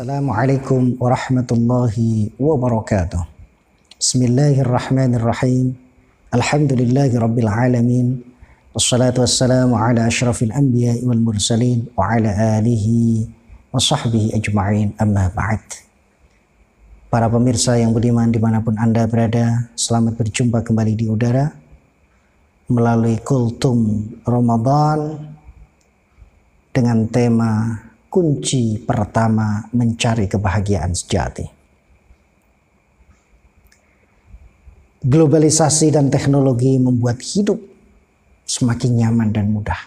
Assalamualaikum warahmatullahi wabarakatuh. Bismillahirrahmanirrahim. Alhamdulillahi rabbil alamin. Wassalatu wassalamu ala ashrafil anbiya wal mursalin wa ala alihi wa sahbihi ajma'in amma ba'd. Para pemirsa yang budiman di mana pun Anda berada, selamat berjumpa kembali di udara melalui kultum Ramadan dengan tema kunci pertama mencari kebahagiaan sejati. Globalisasi dan teknologi membuat hidup semakin nyaman dan mudah.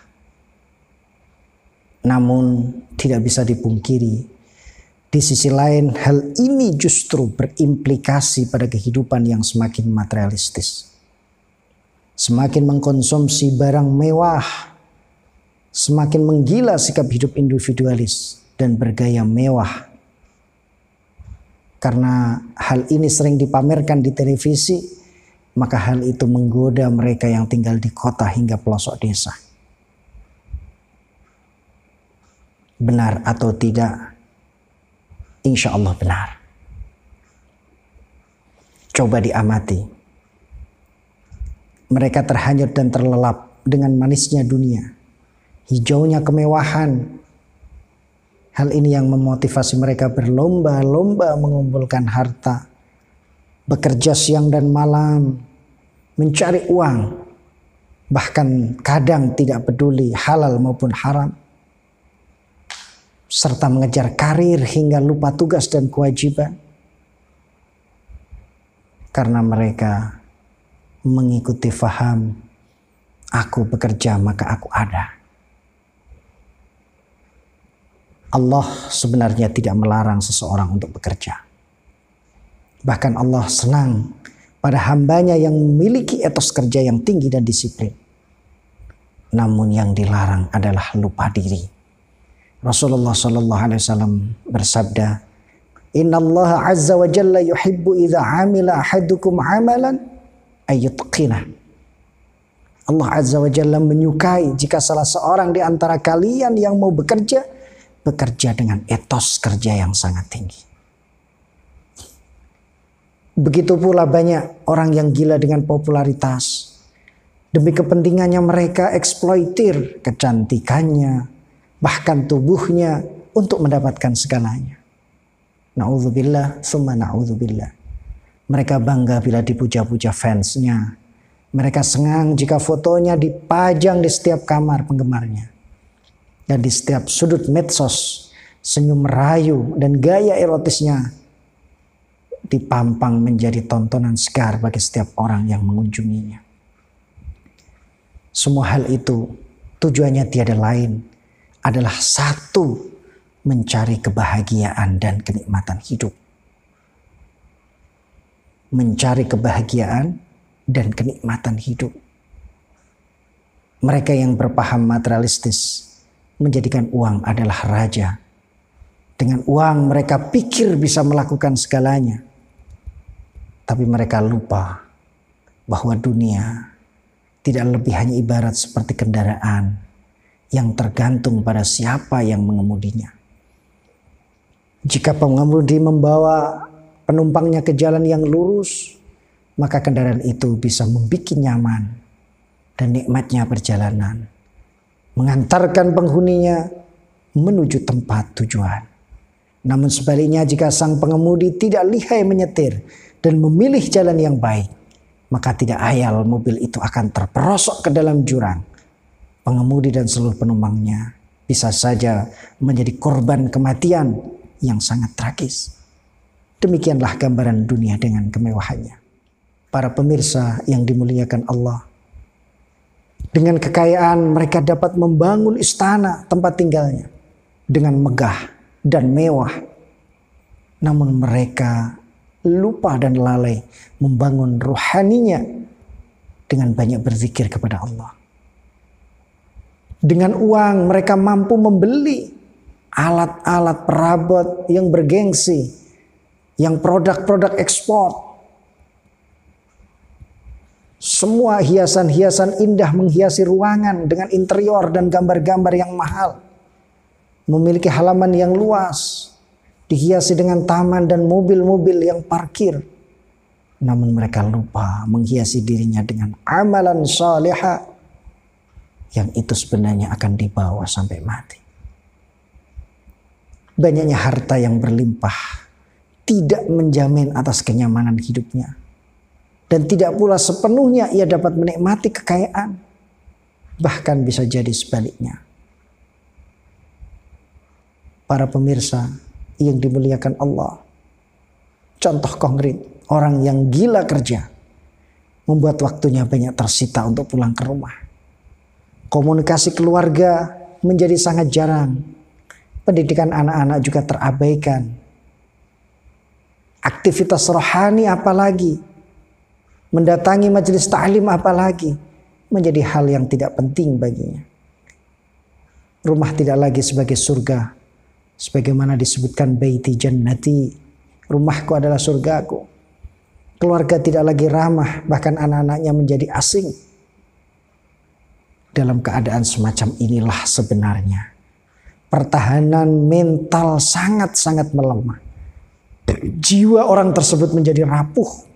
Namun tidak bisa dipungkiri, di sisi lain hal ini justru berimplikasi pada kehidupan yang semakin materialistis. Semakin mengkonsumsi barang mewah, semakin menggila sikap hidup individualis dan bergaya mewah. Karena hal ini sering dipamerkan di televisi, maka hal itu menggoda mereka yang tinggal di kota hingga pelosok desa. Benar atau tidak? Insya Allah benar. Coba diamati. Mereka terhanyut dan terlelap dengan manisnya dunia hijaunya kemewahan. Hal ini yang memotivasi mereka berlomba-lomba mengumpulkan harta, bekerja siang dan malam, mencari uang, bahkan kadang tidak peduli halal maupun haram, serta mengejar karir hingga lupa tugas dan kewajiban. Karena mereka mengikuti faham, aku bekerja maka aku ada. Allah sebenarnya tidak melarang seseorang untuk bekerja. Bahkan Allah senang pada hambanya yang memiliki etos kerja yang tinggi dan disiplin. Namun yang dilarang adalah lupa diri. Rasulullah Shallallahu Alaihi Wasallam bersabda, Inna Allah Azza wa Jalla yuhibbu idha amila ahadukum amalan ayutqinah. Allah Azza wa Jalla menyukai jika salah seorang di antara kalian yang mau bekerja bekerja dengan etos kerja yang sangat tinggi. Begitu pula banyak orang yang gila dengan popularitas. Demi kepentingannya mereka eksploitir kecantikannya, bahkan tubuhnya untuk mendapatkan segalanya. Na'udzubillah, summa na'udzubillah. Mereka bangga bila dipuja-puja fansnya. Mereka senang jika fotonya dipajang di setiap kamar penggemarnya. Dan di setiap sudut medsos, senyum merayu dan gaya erotisnya dipampang menjadi tontonan segar bagi setiap orang yang mengunjunginya. Semua hal itu tujuannya tiada lain adalah satu mencari kebahagiaan dan kenikmatan hidup. Mencari kebahagiaan dan kenikmatan hidup. Mereka yang berpaham materialistis menjadikan uang adalah raja. Dengan uang mereka pikir bisa melakukan segalanya. Tapi mereka lupa bahwa dunia tidak lebih hanya ibarat seperti kendaraan yang tergantung pada siapa yang mengemudinya. Jika pengemudi membawa penumpangnya ke jalan yang lurus, maka kendaraan itu bisa membuat nyaman dan nikmatnya perjalanan mengantarkan penghuninya menuju tempat tujuan. Namun sebaliknya jika sang pengemudi tidak lihai menyetir dan memilih jalan yang baik, maka tidak ayal mobil itu akan terperosok ke dalam jurang. Pengemudi dan seluruh penumpangnya bisa saja menjadi korban kematian yang sangat tragis. Demikianlah gambaran dunia dengan kemewahannya. Para pemirsa yang dimuliakan Allah, dengan kekayaan mereka dapat membangun istana tempat tinggalnya dengan megah dan mewah. Namun mereka lupa dan lalai membangun rohaninya dengan banyak berzikir kepada Allah. Dengan uang mereka mampu membeli alat-alat perabot yang bergengsi, yang produk-produk ekspor, semua hiasan-hiasan indah menghiasi ruangan dengan interior dan gambar-gambar yang mahal. Memiliki halaman yang luas. dihiasi dengan taman dan mobil-mobil yang parkir. Namun mereka lupa menghiasi dirinya dengan amalan salihah yang itu sebenarnya akan dibawa sampai mati. Banyaknya harta yang berlimpah tidak menjamin atas kenyamanan hidupnya. Dan tidak pula sepenuhnya ia dapat menikmati kekayaan. Bahkan bisa jadi sebaliknya. Para pemirsa yang dimuliakan Allah. Contoh konkret, orang yang gila kerja. Membuat waktunya banyak tersita untuk pulang ke rumah. Komunikasi keluarga menjadi sangat jarang. Pendidikan anak-anak juga terabaikan. Aktivitas rohani apalagi mendatangi majelis ta'lim apalagi menjadi hal yang tidak penting baginya. Rumah tidak lagi sebagai surga. Sebagaimana disebutkan baiti jannati. Rumahku adalah surgaku. Keluarga tidak lagi ramah, bahkan anak-anaknya menjadi asing. Dalam keadaan semacam inilah sebenarnya pertahanan mental sangat-sangat melemah. Jiwa orang tersebut menjadi rapuh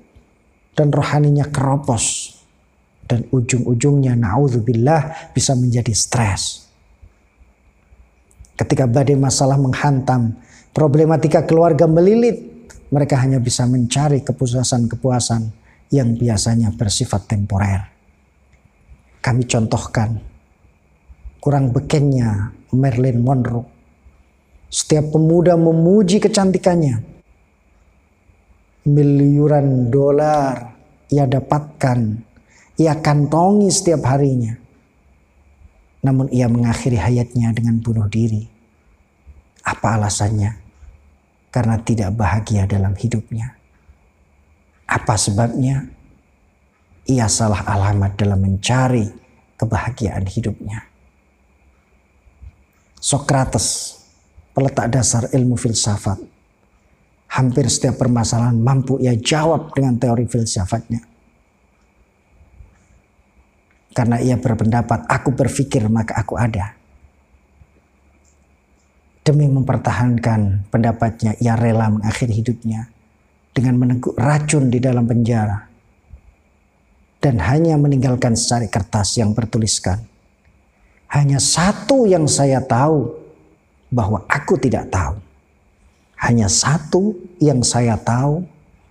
dan rohaninya keropos dan ujung-ujungnya naudzubillah bisa menjadi stres. Ketika badai masalah menghantam, problematika keluarga melilit, mereka hanya bisa mencari kepuasan-kepuasan yang biasanya bersifat temporer. Kami contohkan kurang bekennya Marilyn Monroe. Setiap pemuda memuji kecantikannya, miliuran dolar ia dapatkan, ia kantongi setiap harinya. Namun ia mengakhiri hayatnya dengan bunuh diri. Apa alasannya? Karena tidak bahagia dalam hidupnya. Apa sebabnya? Ia salah alamat dalam mencari kebahagiaan hidupnya. Sokrates, peletak dasar ilmu filsafat, hampir setiap permasalahan mampu ia jawab dengan teori filsafatnya. Karena ia berpendapat, aku berpikir maka aku ada. Demi mempertahankan pendapatnya, ia rela mengakhiri hidupnya dengan meneguk racun di dalam penjara. Dan hanya meninggalkan secari kertas yang bertuliskan. Hanya satu yang saya tahu bahwa aku tidak tahu. Hanya satu yang saya tahu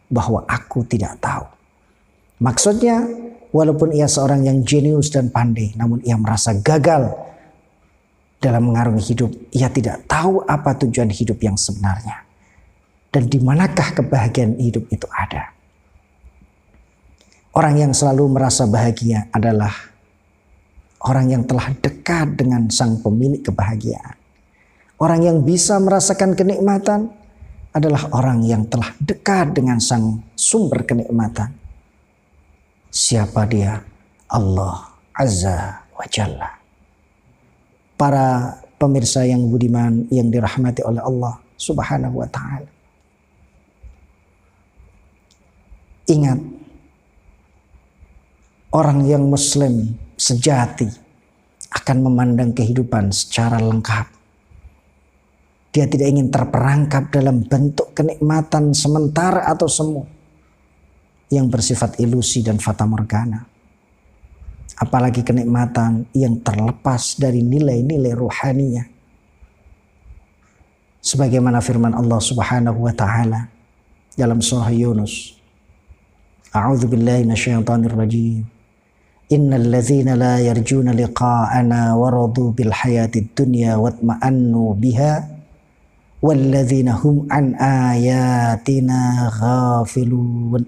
bahwa aku tidak tahu. Maksudnya, walaupun ia seorang yang jenius dan pandai, namun ia merasa gagal dalam mengarungi hidup. Ia tidak tahu apa tujuan hidup yang sebenarnya. Dan di manakah kebahagiaan hidup itu ada. Orang yang selalu merasa bahagia adalah orang yang telah dekat dengan sang pemilik kebahagiaan. Orang yang bisa merasakan kenikmatan adalah orang yang telah dekat dengan sang sumber kenikmatan. Siapa dia? Allah Azza wa Jalla. Para pemirsa yang budiman yang dirahmati oleh Allah Subhanahu wa taala. Ingat orang yang muslim sejati akan memandang kehidupan secara lengkap dia tidak ingin terperangkap dalam bentuk kenikmatan sementara atau semu yang bersifat ilusi dan fata morgana. Apalagi kenikmatan yang terlepas dari nilai-nilai ruhaninya. Sebagaimana firman Allah Subhanahu wa taala dalam surah Yunus. A'udzu billahi minasyaitonir rajim. Innal ladzina la yarjuna liqa'ana wa radu bil hayatid dunya watma'annu biha walladzina hum an ayatina ghafilun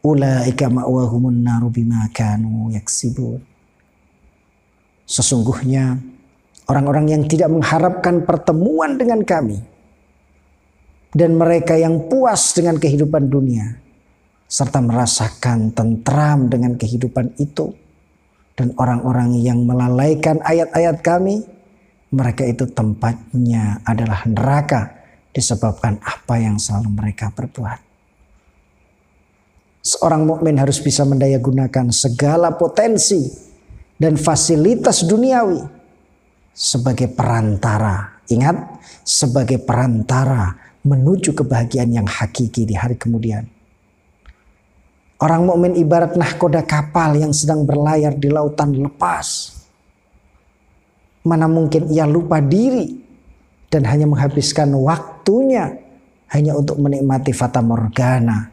ulaika ma'wahumun naru bima kanu yaksibun sesungguhnya orang-orang yang tidak mengharapkan pertemuan dengan kami dan mereka yang puas dengan kehidupan dunia serta merasakan tentram dengan kehidupan itu dan orang-orang yang melalaikan ayat-ayat kami mereka itu tempatnya adalah neraka disebabkan apa yang selalu mereka perbuat. Seorang mukmin harus bisa mendayagunakan segala potensi dan fasilitas duniawi sebagai perantara Ingat, sebagai perantara menuju kebahagiaan yang hakiki di hari kemudian. Orang mukmin ibarat nahkoda kapal yang sedang berlayar di lautan lepas. Mana mungkin ia lupa diri dan hanya menghabiskan waktunya hanya untuk menikmati fata morgana.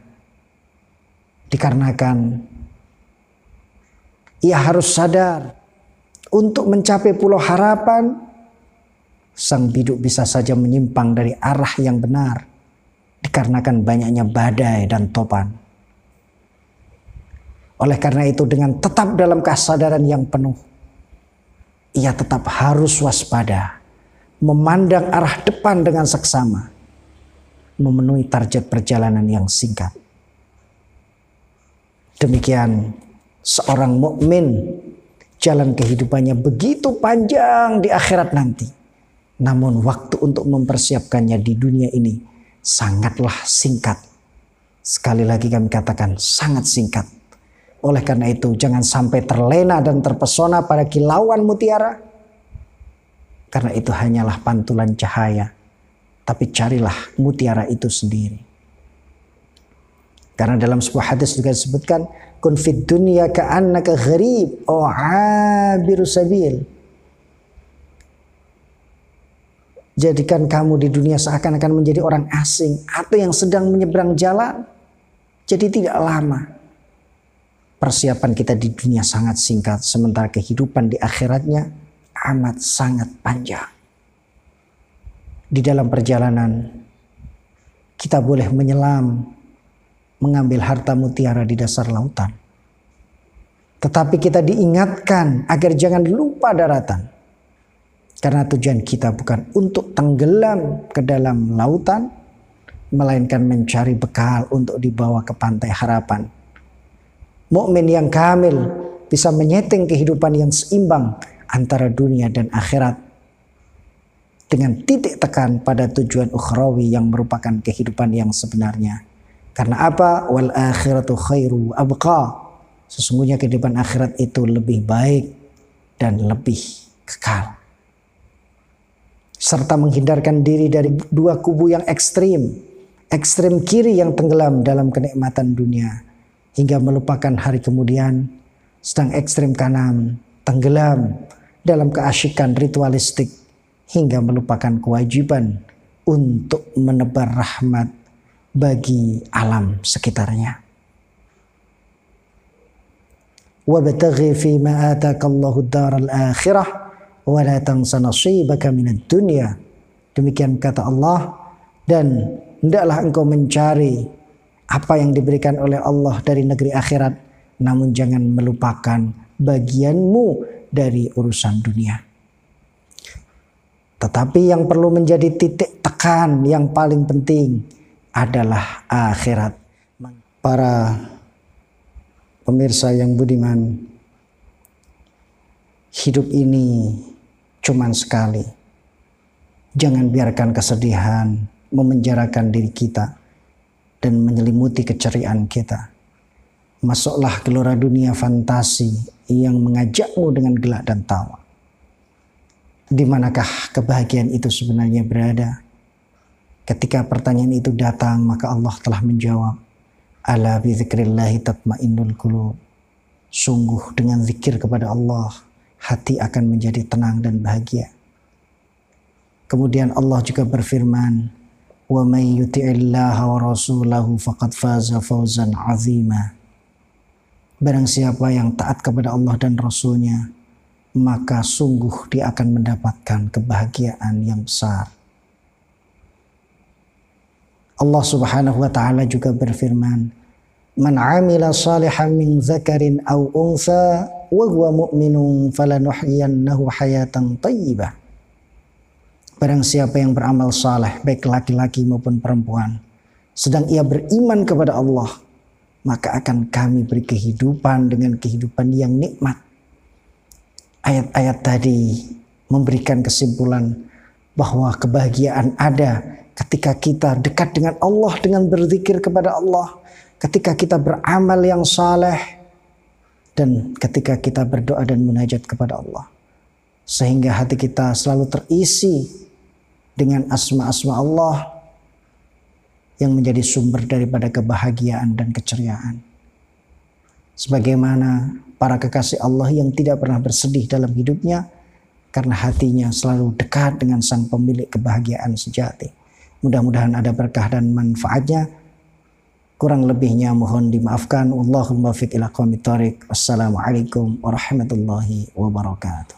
Dikarenakan ia harus sadar untuk mencapai pulau harapan, sang biduk bisa saja menyimpang dari arah yang benar dikarenakan banyaknya badai dan topan. Oleh karena itu dengan tetap dalam kesadaran yang penuh, ia tetap harus waspada, memandang arah depan dengan seksama, memenuhi target perjalanan yang singkat. Demikian seorang mukmin jalan kehidupannya begitu panjang di akhirat nanti. Namun waktu untuk mempersiapkannya di dunia ini sangatlah singkat. Sekali lagi kami katakan sangat singkat. Oleh karena itu jangan sampai terlena dan terpesona pada kilauan mutiara. Karena itu hanyalah pantulan cahaya. Tapi carilah mutiara itu sendiri. Karena dalam sebuah hadis juga disebutkan kun fid dunya ka'annaka gharib aw 'abiru sabil. Jadikan kamu di dunia seakan-akan menjadi orang asing atau yang sedang menyeberang jalan. Jadi tidak lama. Persiapan kita di dunia sangat singkat sementara kehidupan di akhiratnya amat sangat panjang. Di dalam perjalanan kita boleh menyelam mengambil harta mutiara di dasar lautan. Tetapi kita diingatkan agar jangan lupa daratan. Karena tujuan kita bukan untuk tenggelam ke dalam lautan, melainkan mencari bekal untuk dibawa ke pantai harapan. Mukmin yang kamil bisa menyeting kehidupan yang seimbang antara dunia dan akhirat dengan titik tekan pada tujuan ukhrawi yang merupakan kehidupan yang sebenarnya. Karena apa? Wal akhiratu khairu abqa. Sesungguhnya kehidupan akhirat itu lebih baik dan lebih kekal. Serta menghindarkan diri dari dua kubu yang ekstrim. Ekstrim kiri yang tenggelam dalam kenikmatan dunia. Hingga melupakan hari kemudian. Sedang ekstrim kanan tenggelam dalam keasyikan ritualistik. Hingga melupakan kewajiban untuk menebar rahmat bagi alam sekitarnya. Wabtaghi fi ma atakallahu daral akhirah wa la tansa nasibaka minad dunya. Demikian kata Allah dan hendaklah engkau mencari apa yang diberikan oleh Allah dari negeri akhirat namun jangan melupakan bagianmu dari urusan dunia. Tetapi yang perlu menjadi titik tekan yang paling penting adalah akhirat. Para pemirsa yang budiman, hidup ini cuman sekali. Jangan biarkan kesedihan memenjarakan diri kita dan menyelimuti keceriaan kita. Masuklah gelora dunia fantasi yang mengajakmu dengan gelak dan tawa. Di manakah kebahagiaan itu sebenarnya berada? Ketika pertanyaan itu datang, maka Allah telah menjawab, Ala bizikrillahi tatmainnul qulub. Sungguh dengan zikir kepada Allah, hati akan menjadi tenang dan bahagia. Kemudian Allah juga berfirman, "Wa may yuti'illaha wa rasulahu faqad faza fawzan 'azima." Barang siapa yang taat kepada Allah dan Rasulnya, maka sungguh dia akan mendapatkan kebahagiaan yang besar. Allah Subhanahu wa taala juga berfirman, "Man 'amila salihan min dzakarin aw untha wa huwa mu'minun falanuhyiyannahu hayatan thayyibah." Barang siapa yang beramal saleh baik laki-laki maupun perempuan sedang ia beriman kepada Allah, maka akan kami beri kehidupan dengan kehidupan yang nikmat. Ayat-ayat tadi memberikan kesimpulan bahwa kebahagiaan ada ketika kita dekat dengan Allah dengan berzikir kepada Allah, ketika kita beramal yang saleh dan ketika kita berdoa dan munajat kepada Allah. Sehingga hati kita selalu terisi dengan asma-asma Allah yang menjadi sumber daripada kebahagiaan dan keceriaan. Sebagaimana para kekasih Allah yang tidak pernah bersedih dalam hidupnya karena hatinya selalu dekat dengan sang pemilik kebahagiaan sejati. Mudah-mudahan ada berkah dan manfaatnya. Kurang lebihnya mohon dimaafkan. Allahumma fiq ila Wassalamualaikum warahmatullahi wabarakatuh.